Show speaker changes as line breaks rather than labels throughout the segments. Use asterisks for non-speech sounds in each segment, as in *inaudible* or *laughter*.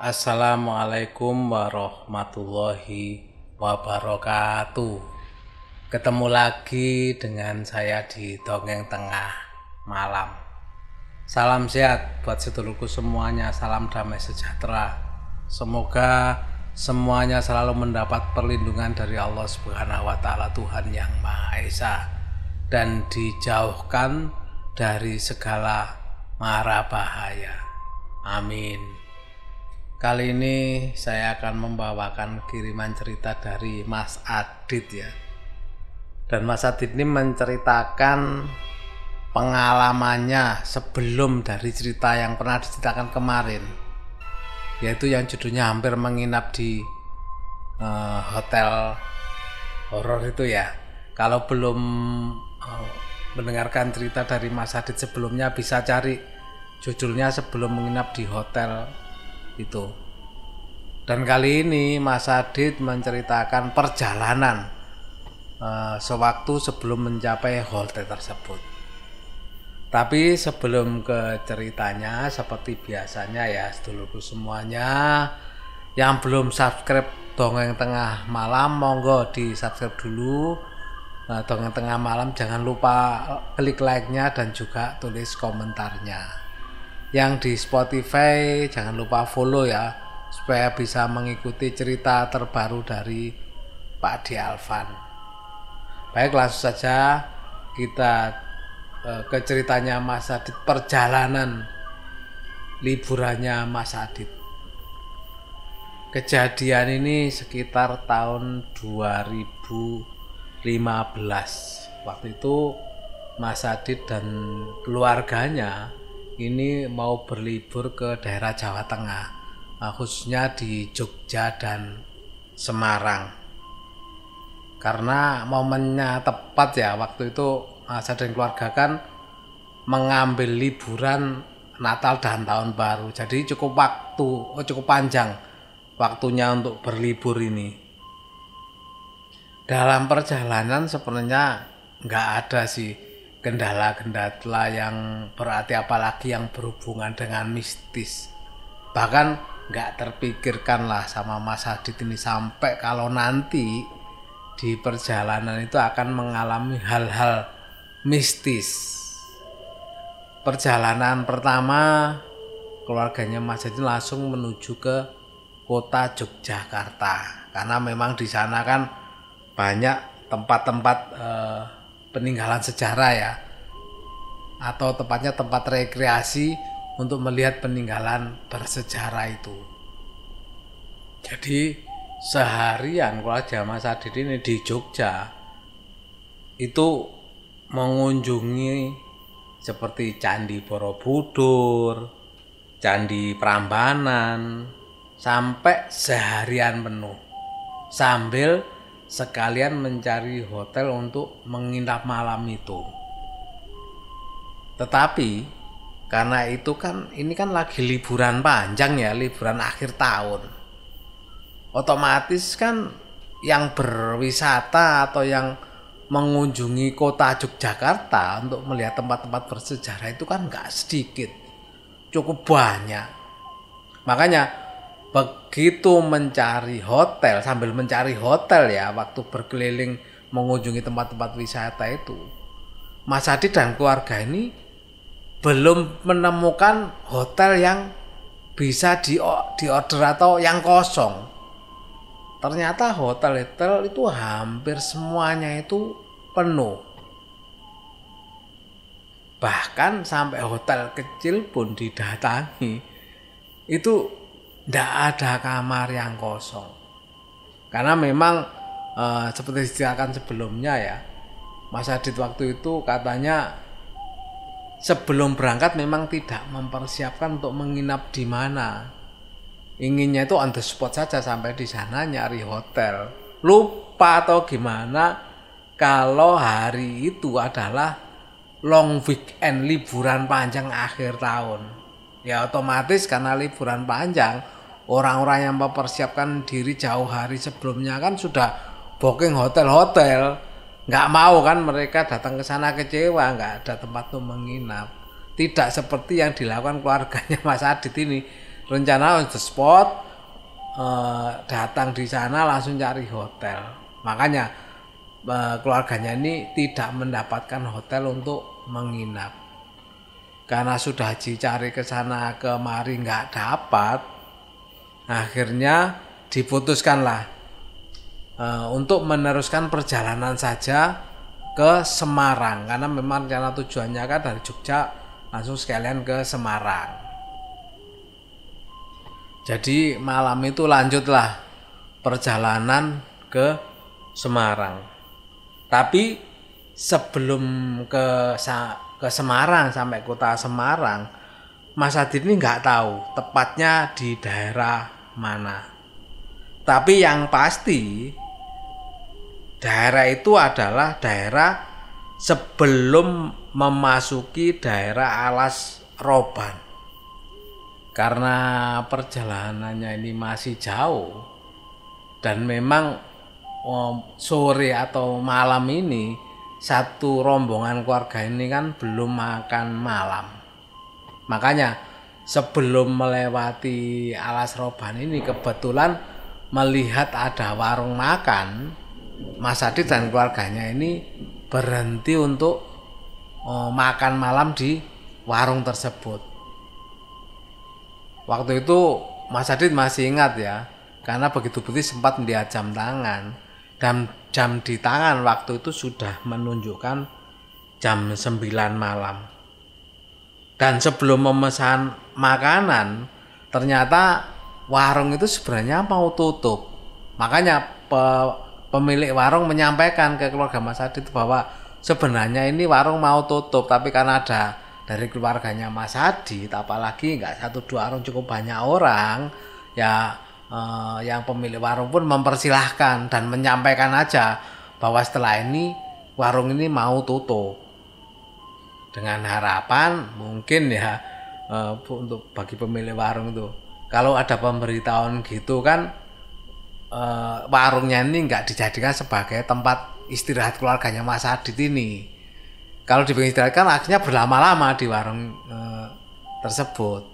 Assalamualaikum warahmatullahi wabarakatuh. Ketemu lagi dengan saya di Dongeng Tengah Malam. Salam sehat buat sedulurku semuanya, salam damai sejahtera. Semoga semuanya selalu mendapat perlindungan dari Allah Subhanahu wa taala Tuhan yang Maha Esa dan dijauhkan dari segala mara bahaya. Amin. Kali ini saya akan membawakan kiriman cerita dari Mas Adit ya. Dan Mas Adit ini menceritakan pengalamannya sebelum dari cerita yang pernah diceritakan kemarin. Yaitu yang judulnya hampir menginap di uh, hotel horor itu ya. Kalau belum uh, mendengarkan cerita dari Mas Adit sebelumnya bisa cari judulnya sebelum menginap di hotel itu. Dan kali ini Mas Adit menceritakan perjalanan uh, sewaktu sebelum mencapai hotel tersebut. Tapi sebelum ke ceritanya seperti biasanya ya sedulurku semuanya yang belum subscribe dongeng tengah malam monggo di subscribe dulu. Nah, dongeng tengah malam jangan lupa klik like-nya dan juga tulis komentarnya. Yang di Spotify jangan lupa follow ya supaya bisa mengikuti cerita terbaru dari Pak Di Alvan. Baik langsung saja kita eh, ke ceritanya Mas Adit perjalanan liburannya Mas Adit. Kejadian ini sekitar tahun 2015. Waktu itu Mas Adit dan keluarganya ini mau berlibur ke daerah Jawa Tengah, khususnya di Jogja dan Semarang. Karena momennya tepat ya, waktu itu saya dan keluarga kan mengambil liburan Natal dan Tahun Baru. Jadi cukup waktu, oh cukup panjang waktunya untuk berlibur ini. Dalam perjalanan sebenarnya nggak ada sih kendala-kendala yang berarti apalagi yang berhubungan dengan mistis bahkan nggak terpikirkan lah sama Mas Adit ini sampai kalau nanti di perjalanan itu akan mengalami hal-hal mistis. Perjalanan pertama keluarganya Mas Adit langsung menuju ke kota Yogyakarta. Karena memang di sana kan banyak tempat-tempat eh, peninggalan sejarah ya. Atau tepatnya tempat rekreasi untuk melihat peninggalan bersejarah itu. Jadi seharian keluarga Mas Adit ini di Jogja itu mengunjungi seperti Candi Borobudur, Candi Prambanan, sampai seharian penuh sambil sekalian mencari hotel untuk menginap malam itu. Tetapi karena itu kan ini kan lagi liburan panjang ya, liburan akhir tahun. Otomatis kan yang berwisata atau yang mengunjungi kota Yogyakarta untuk melihat tempat-tempat bersejarah itu kan nggak sedikit, cukup banyak. Makanya begitu mencari hotel sambil mencari hotel ya waktu berkeliling mengunjungi tempat-tempat wisata itu Mas Adi dan keluarga ini belum menemukan hotel yang bisa di di order atau yang kosong ternyata hotel-hotel itu hampir semuanya itu penuh bahkan sampai hotel kecil pun didatangi itu tidak ada kamar yang kosong. Karena memang e, seperti diceritakan sebelumnya ya, Mas Adit waktu itu katanya sebelum berangkat memang tidak mempersiapkan untuk menginap di mana. Inginnya itu on the spot saja sampai di sana nyari hotel. Lupa atau gimana kalau hari itu adalah long weekend liburan panjang akhir tahun ya otomatis karena liburan panjang orang-orang yang mempersiapkan diri jauh hari sebelumnya kan sudah booking hotel-hotel nggak mau kan mereka datang ke sana kecewa nggak ada tempat untuk menginap tidak seperti yang dilakukan keluarganya *laughs* Mas Adit ini rencana on the spot eh, datang di sana langsung cari hotel. Makanya eh, keluarganya ini tidak mendapatkan hotel untuk menginap. Karena sudah dicari ke sana kemari nggak dapat, akhirnya diputuskanlah eh, untuk meneruskan perjalanan saja ke Semarang karena memang rencana tujuannya kan dari Jogja langsung sekalian ke Semarang. Jadi malam itu lanjutlah perjalanan ke Semarang. Tapi sebelum ke ke Semarang sampai kota Semarang, Mas Adit ini nggak tahu tepatnya di daerah mana. Tapi yang pasti daerah itu adalah daerah sebelum memasuki daerah Alas Roban. Karena perjalanannya ini masih jauh dan memang oh, sore atau malam ini satu rombongan keluarga ini kan belum makan malam. Makanya sebelum melewati alas roban ini kebetulan melihat ada warung makan Mas Adit dan keluarganya ini berhenti untuk oh, makan malam di warung tersebut Waktu itu Mas Adit masih ingat ya, karena begitu putih sempat melihat jam tangan dan jam di tangan waktu itu sudah menunjukkan jam 9 malam. Dan sebelum memesan makanan, ternyata warung itu sebenarnya mau tutup. Makanya pe, pemilik warung menyampaikan ke keluarga Mas Adit bahwa sebenarnya ini warung mau tutup, tapi karena ada dari keluarganya Mas Adit apalagi nggak satu dua warung cukup banyak orang ya eh, yang pemilik warung pun mempersilahkan dan menyampaikan aja bahwa setelah ini warung ini mau tutup. Dengan harapan mungkin ya eh, untuk bagi pemilik warung itu kalau ada pemberitahuan gitu kan eh, warungnya ini nggak dijadikan sebagai tempat istirahat keluarganya Mas Adit ini kalau istirahatkan akhirnya berlama-lama di warung e, tersebut.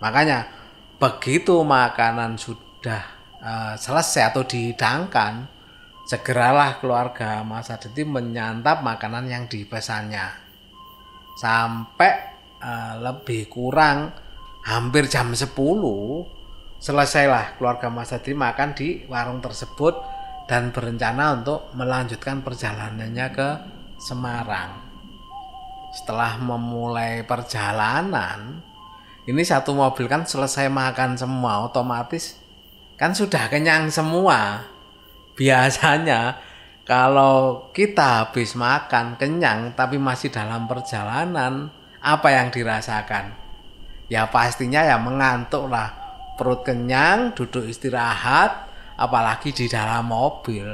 Makanya begitu makanan sudah e, selesai atau dihidangkan, segeralah keluarga Mas Aditi menyantap makanan yang dipesannya. Sampai e, lebih kurang hampir jam 10 selesailah keluarga Mas Aditi makan di warung tersebut dan berencana untuk melanjutkan perjalanannya ke Semarang. Setelah memulai perjalanan ini satu mobil kan selesai makan semua otomatis kan sudah kenyang semua. Biasanya kalau kita habis makan kenyang tapi masih dalam perjalanan apa yang dirasakan? Ya pastinya ya mengantuk lah perut kenyang duduk istirahat apalagi di dalam mobil.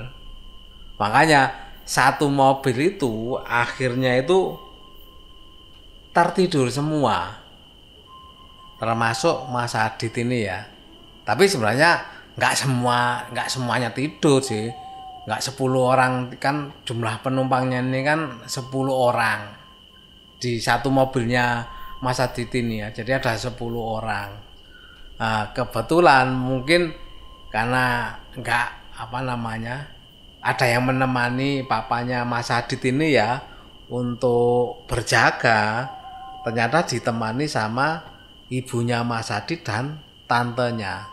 Makanya satu mobil itu akhirnya itu tertidur semua. Termasuk Mas Adit ini ya. Tapi sebenarnya nggak semua nggak semuanya tidur sih. Nggak 10 orang kan jumlah penumpangnya ini kan 10 orang. Di satu mobilnya Mas Adit ini ya. Jadi ada 10 orang nah, kebetulan mungkin karena nggak apa namanya ada yang menemani papanya Mas Adit ini ya untuk berjaga ternyata ditemani sama ibunya Mas Adit dan tantenya.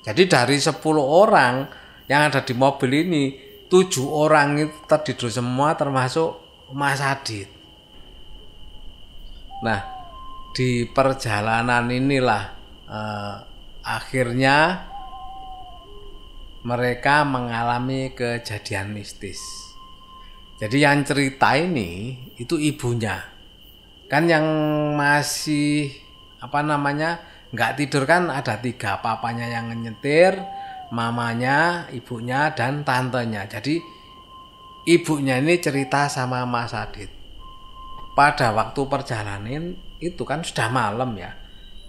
Jadi dari 10 orang yang ada di mobil ini, tujuh orang itu tertidur semua termasuk Mas Adit. Nah, di perjalanan inilah eh, akhirnya mereka mengalami kejadian mistis. Jadi yang cerita ini itu ibunya. Kan yang masih apa namanya nggak tidur kan ada tiga papanya yang nyetir mamanya ibunya dan tantenya. Jadi ibunya ini cerita sama Mas Adit. Pada waktu perjalanan itu kan sudah malam ya.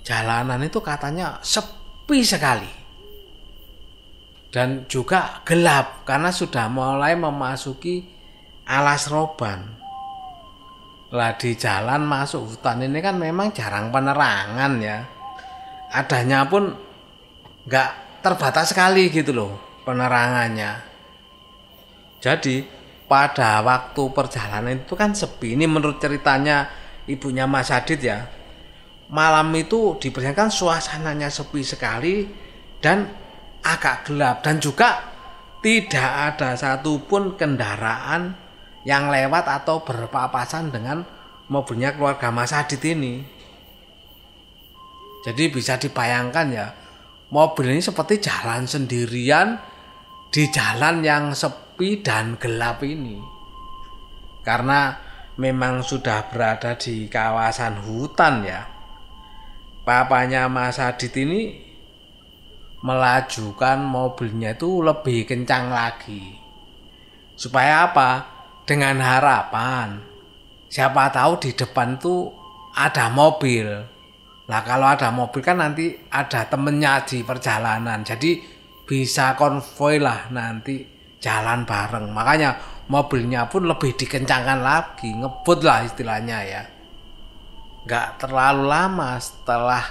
Jalanan itu katanya sepi sekali dan juga gelap karena sudah mulai memasuki alas roban lah di jalan masuk hutan ini kan memang jarang penerangan ya. adanya pun nggak terbatas sekali gitu loh penerangannya. Jadi pada waktu perjalanan itu kan sepi. Ini menurut ceritanya ibunya Mas Adit ya. Malam itu diperlihatkan suasananya sepi sekali dan agak gelap dan juga tidak ada satupun kendaraan yang lewat atau berpapasan dengan mobilnya keluarga Mas Adit ini. Jadi bisa dibayangkan ya, mobil ini seperti jalan sendirian di jalan yang sepi dan gelap ini. Karena memang sudah berada di kawasan hutan ya. Papanya Mas Adit ini melajukan mobilnya itu lebih kencang lagi. Supaya apa? Dengan harapan siapa tahu di depan tuh ada mobil. Nah kalau ada mobil kan nanti ada temennya di perjalanan. Jadi bisa konvoy lah nanti jalan bareng makanya mobilnya pun lebih dikencangkan lagi ngebut lah istilahnya ya nggak terlalu lama setelah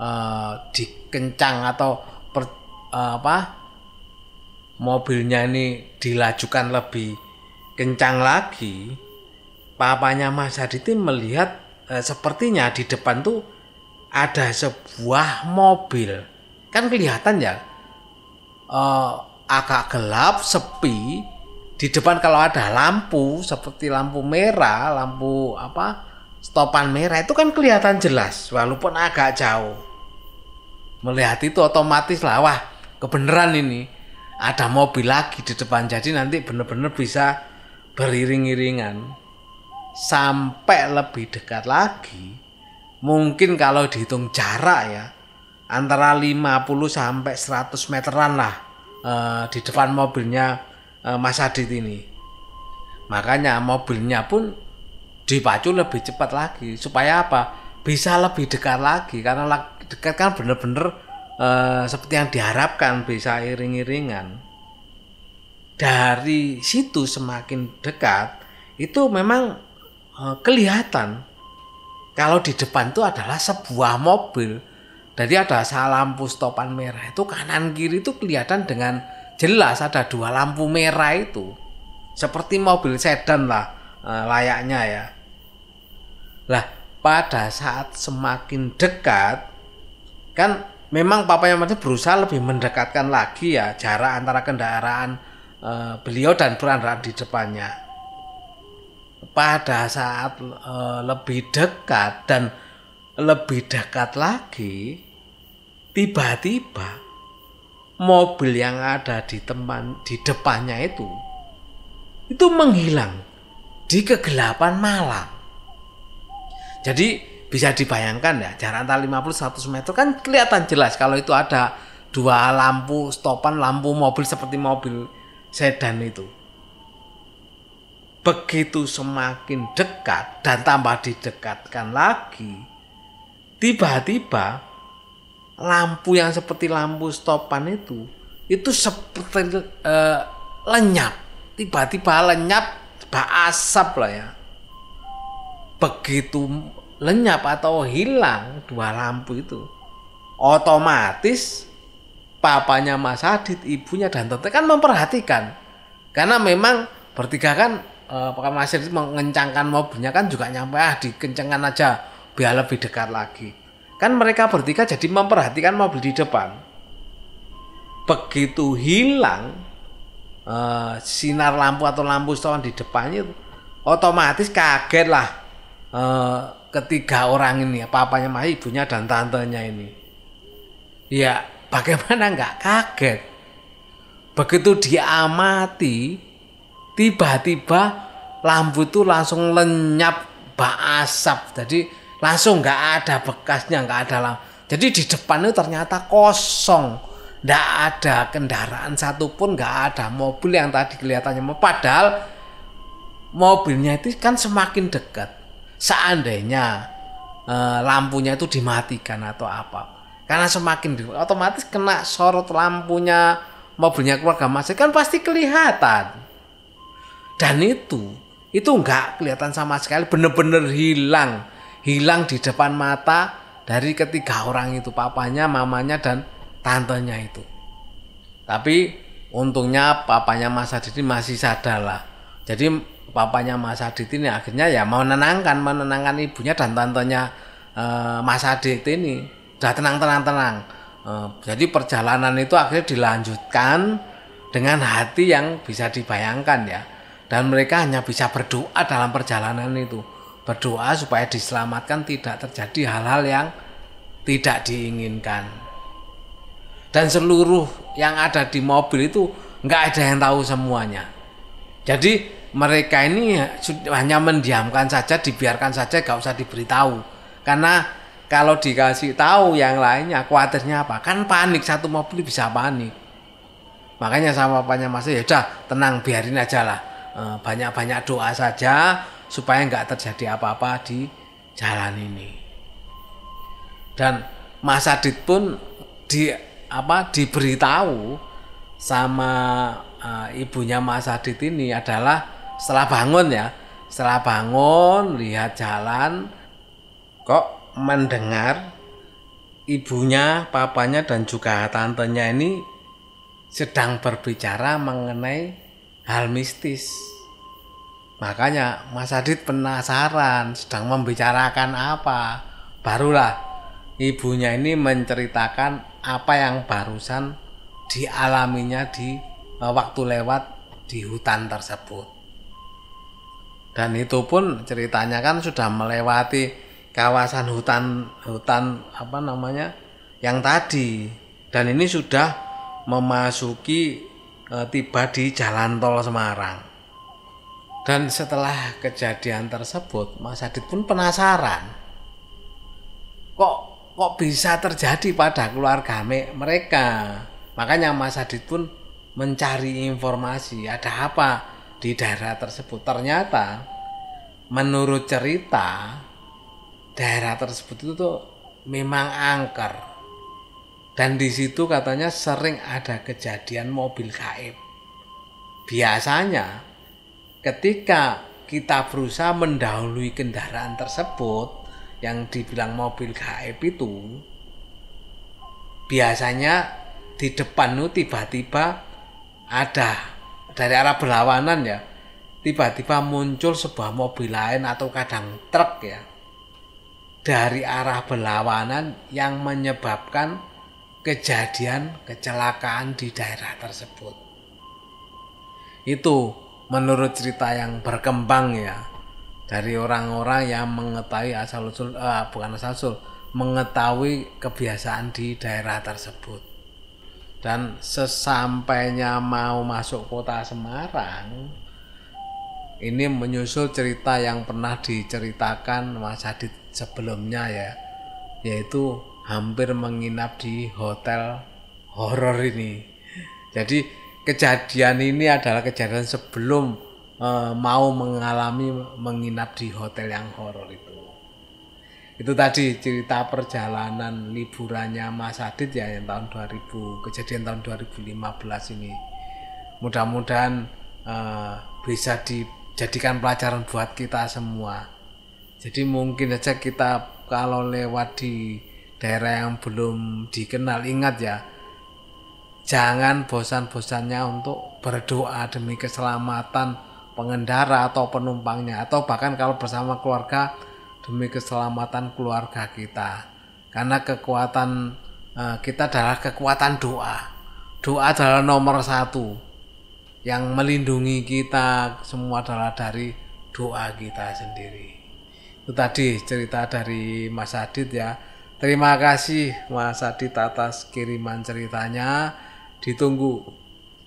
uh, dikencang atau per, uh, apa mobilnya ini dilajukan lebih kencang lagi papanya Mas Haditin melihat uh, sepertinya di depan tuh ada sebuah mobil kan kelihatan ya uh, agak gelap, sepi. Di depan kalau ada lampu seperti lampu merah, lampu apa stopan merah itu kan kelihatan jelas walaupun agak jauh. Melihat itu otomatis lah wah kebenaran ini ada mobil lagi di depan jadi nanti benar-benar bisa beriring-iringan sampai lebih dekat lagi mungkin kalau dihitung jarak ya antara 50 sampai 100 meteran lah uh, di depan mobilnya uh, Mas Adit ini. Makanya mobilnya pun dipacu lebih cepat lagi supaya apa? Bisa lebih dekat lagi karena dekat kan bener-bener uh, seperti yang diharapkan bisa iring-iringan. Dari situ semakin dekat itu memang uh, kelihatan kalau di depan itu adalah sebuah mobil jadi ada lampu stopan merah itu kanan kiri itu kelihatan dengan jelas ada dua lampu merah itu. Seperti mobil sedan lah eh, layaknya ya. Lah pada saat semakin dekat kan memang Papa yang berusaha lebih mendekatkan lagi ya jarak antara kendaraan uh, beliau dan kendaraan di depannya. Pada saat uh, lebih dekat dan lebih dekat lagi, tiba-tiba mobil yang ada di teman di depannya itu itu menghilang di kegelapan malam. Jadi bisa dibayangkan ya jarak antara 50 100 meter kan kelihatan jelas kalau itu ada dua lampu stopan lampu mobil seperti mobil sedan itu. Begitu semakin dekat dan tambah didekatkan lagi, tiba-tiba lampu yang seperti lampu stopan itu itu seperti uh, lenyap tiba-tiba lenyap asap lah ya begitu lenyap atau hilang dua lampu itu otomatis papanya Mas Adit ibunya dan tante kan memperhatikan. Karena memang bertiga kan uh, Pak Mas Adit mengencangkan mobilnya kan juga nyampe ah dikencangkan aja biar lebih dekat lagi. Kan mereka bertiga jadi memperhatikan mobil di depan. Begitu hilang uh, sinar lampu atau lampu stone di depannya, otomatis kaget lah uh, ketiga orang ini, papanya mah ibunya dan tantenya ini. Ya, *laughs* bagaimana nggak kaget? Begitu diamati, tiba-tiba lampu itu langsung lenyap bak asap. Jadi langsung nggak ada bekasnya nggak ada lah jadi di depan itu ternyata kosong nggak ada kendaraan satupun nggak ada mobil yang tadi kelihatannya padahal mobilnya itu kan semakin dekat seandainya eh, lampunya itu dimatikan atau apa. Karena semakin dekat otomatis kena sorot lampunya mobilnya keluarga masih kan pasti kelihatan. Dan itu itu nggak kelihatan sama sekali bener-bener hilang. Hilang di depan mata dari ketiga orang itu papanya mamanya dan tantenya itu. Tapi untungnya papanya Mas Adit ini masih sadar lah. Jadi papanya Mas Adit ini akhirnya ya mau menenangkan menenangkan ibunya dan tantenya eh, Mas Adit ini udah tenang tenang tenang eh, jadi perjalanan itu akhirnya dilanjutkan dengan hati yang bisa dibayangkan ya dan mereka hanya bisa berdoa dalam perjalanan itu berdoa supaya diselamatkan tidak terjadi hal-hal yang tidak diinginkan. Dan seluruh yang ada di mobil itu nggak ada yang tahu semuanya. Jadi mereka ini hanya mendiamkan saja, dibiarkan saja, gak usah diberitahu. Karena kalau dikasih tahu yang lainnya, khawatirnya apa? Kan panik satu mobil bisa panik. Makanya sama papanya Mas ya udah tenang biarin aja lah. Eh, banyak-banyak doa saja supaya nggak terjadi apa-apa di jalan ini. Dan Mas Adit pun di apa diberitahu sama uh, ibunya Mas Adit ini adalah setelah bangun ya, setelah bangun lihat jalan kok mendengar ibunya, papanya dan juga tantenya ini sedang berbicara mengenai hal mistis. Makanya Mas Adit penasaran sedang membicarakan apa. Barulah ibunya ini menceritakan apa yang barusan dialaminya di eh, waktu lewat di hutan tersebut. Dan itu pun ceritanya kan sudah melewati kawasan hutan hutan apa namanya yang tadi dan ini sudah memasuki e, tiba di jalan tol Semarang. Dan setelah kejadian tersebut, Mas Adit pun penasaran. Kok kok bisa terjadi pada keluarga mereka? Makanya Mas Adit pun mencari informasi ada apa di daerah tersebut. Ternyata menurut cerita daerah tersebut itu tuh memang angker. Dan di situ katanya sering ada kejadian mobil gaib. Biasanya ketika kita berusaha mendahului kendaraan tersebut yang dibilang mobil gaib itu biasanya di depan tiba-tiba ada dari arah berlawanan ya tiba-tiba muncul sebuah mobil lain atau kadang truk ya. Dari arah berlawanan yang menyebabkan kejadian kecelakaan di daerah tersebut. Itu menurut cerita yang berkembang ya. Dari orang-orang yang mengetahui asal usul uh, bukan asal usul mengetahui kebiasaan di daerah tersebut dan sesampainya mau masuk kota Semarang ini menyusul cerita yang pernah diceritakan Mas Adit sebelumnya ya yaitu hampir menginap di hotel horor ini jadi kejadian ini adalah kejadian sebelum uh, mau mengalami menginap di hotel yang horor itu. Itu tadi cerita perjalanan liburannya Mas Adit ya yang tahun 2000 kejadian tahun 2015 ini. Mudah-mudahan uh, bisa dijadikan pelajaran buat kita semua. Jadi mungkin saja kita kalau lewat di daerah yang belum dikenal ingat ya jangan bosan-bosannya untuk berdoa demi keselamatan pengendara atau penumpangnya atau bahkan kalau bersama keluarga demi keselamatan keluarga kita. Karena kekuatan eh, kita adalah kekuatan doa. Doa adalah nomor satu yang melindungi kita semua adalah dari doa kita sendiri. Itu tadi cerita dari Mas Adit ya. Terima kasih Mas Adit atas kiriman ceritanya. Ditunggu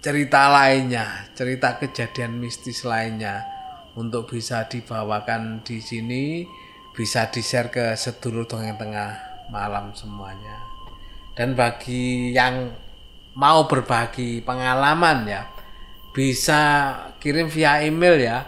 cerita lainnya, cerita kejadian mistis lainnya untuk bisa dibawakan di sini, bisa di-share ke sedulur dongeng tengah malam semuanya. Dan bagi yang mau berbagi pengalaman ya, bisa kirim via email ya.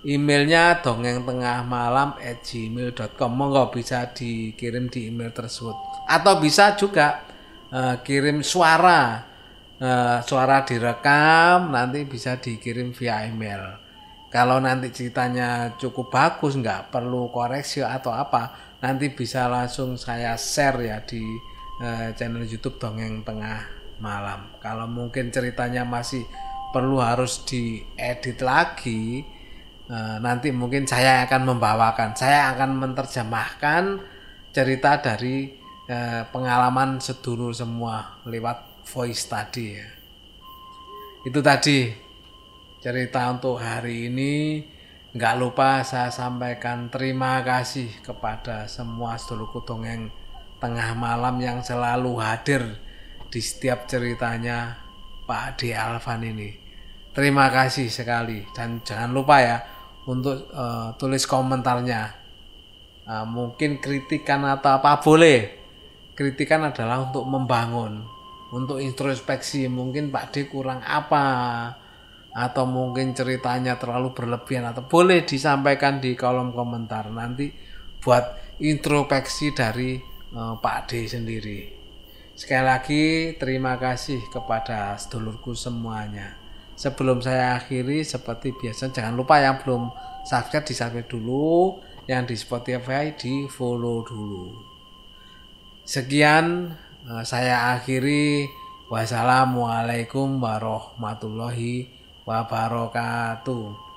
Emailnya dongeng tengah malam at gmail.com Monggo bisa dikirim di email tersebut Atau bisa juga uh, kirim suara uh, suara direkam nanti bisa dikirim via email. Kalau nanti ceritanya cukup bagus, nggak perlu koreksi atau apa, nanti bisa langsung saya share ya di uh, channel YouTube Dongeng Tengah Malam. Kalau mungkin ceritanya masih perlu harus diedit lagi, uh, nanti mungkin saya akan membawakan, saya akan menerjemahkan cerita dari uh, pengalaman sedulur semua lewat voice tadi ya. Itu tadi cerita untuk hari ini. Nggak lupa saya sampaikan terima kasih kepada semua sedulurku dongeng tengah malam yang selalu hadir di setiap ceritanya Pak Ade Alvan ini. Terima kasih sekali dan jangan lupa ya untuk uh, tulis komentarnya. Uh, mungkin kritikan atau apa boleh. Kritikan adalah untuk membangun, untuk introspeksi. Mungkin Pak D kurang apa, atau mungkin ceritanya terlalu berlebihan atau boleh disampaikan di kolom komentar nanti buat introspeksi dari uh, Pak D sendiri. Sekali lagi terima kasih kepada sedulurku semuanya. Sebelum saya akhiri seperti biasa jangan lupa yang belum subscribe di subscribe dulu, yang di Spotify di follow dulu. Sekian uh, saya akhiri. Wassalamualaikum warahmatullahi wabarakatuh.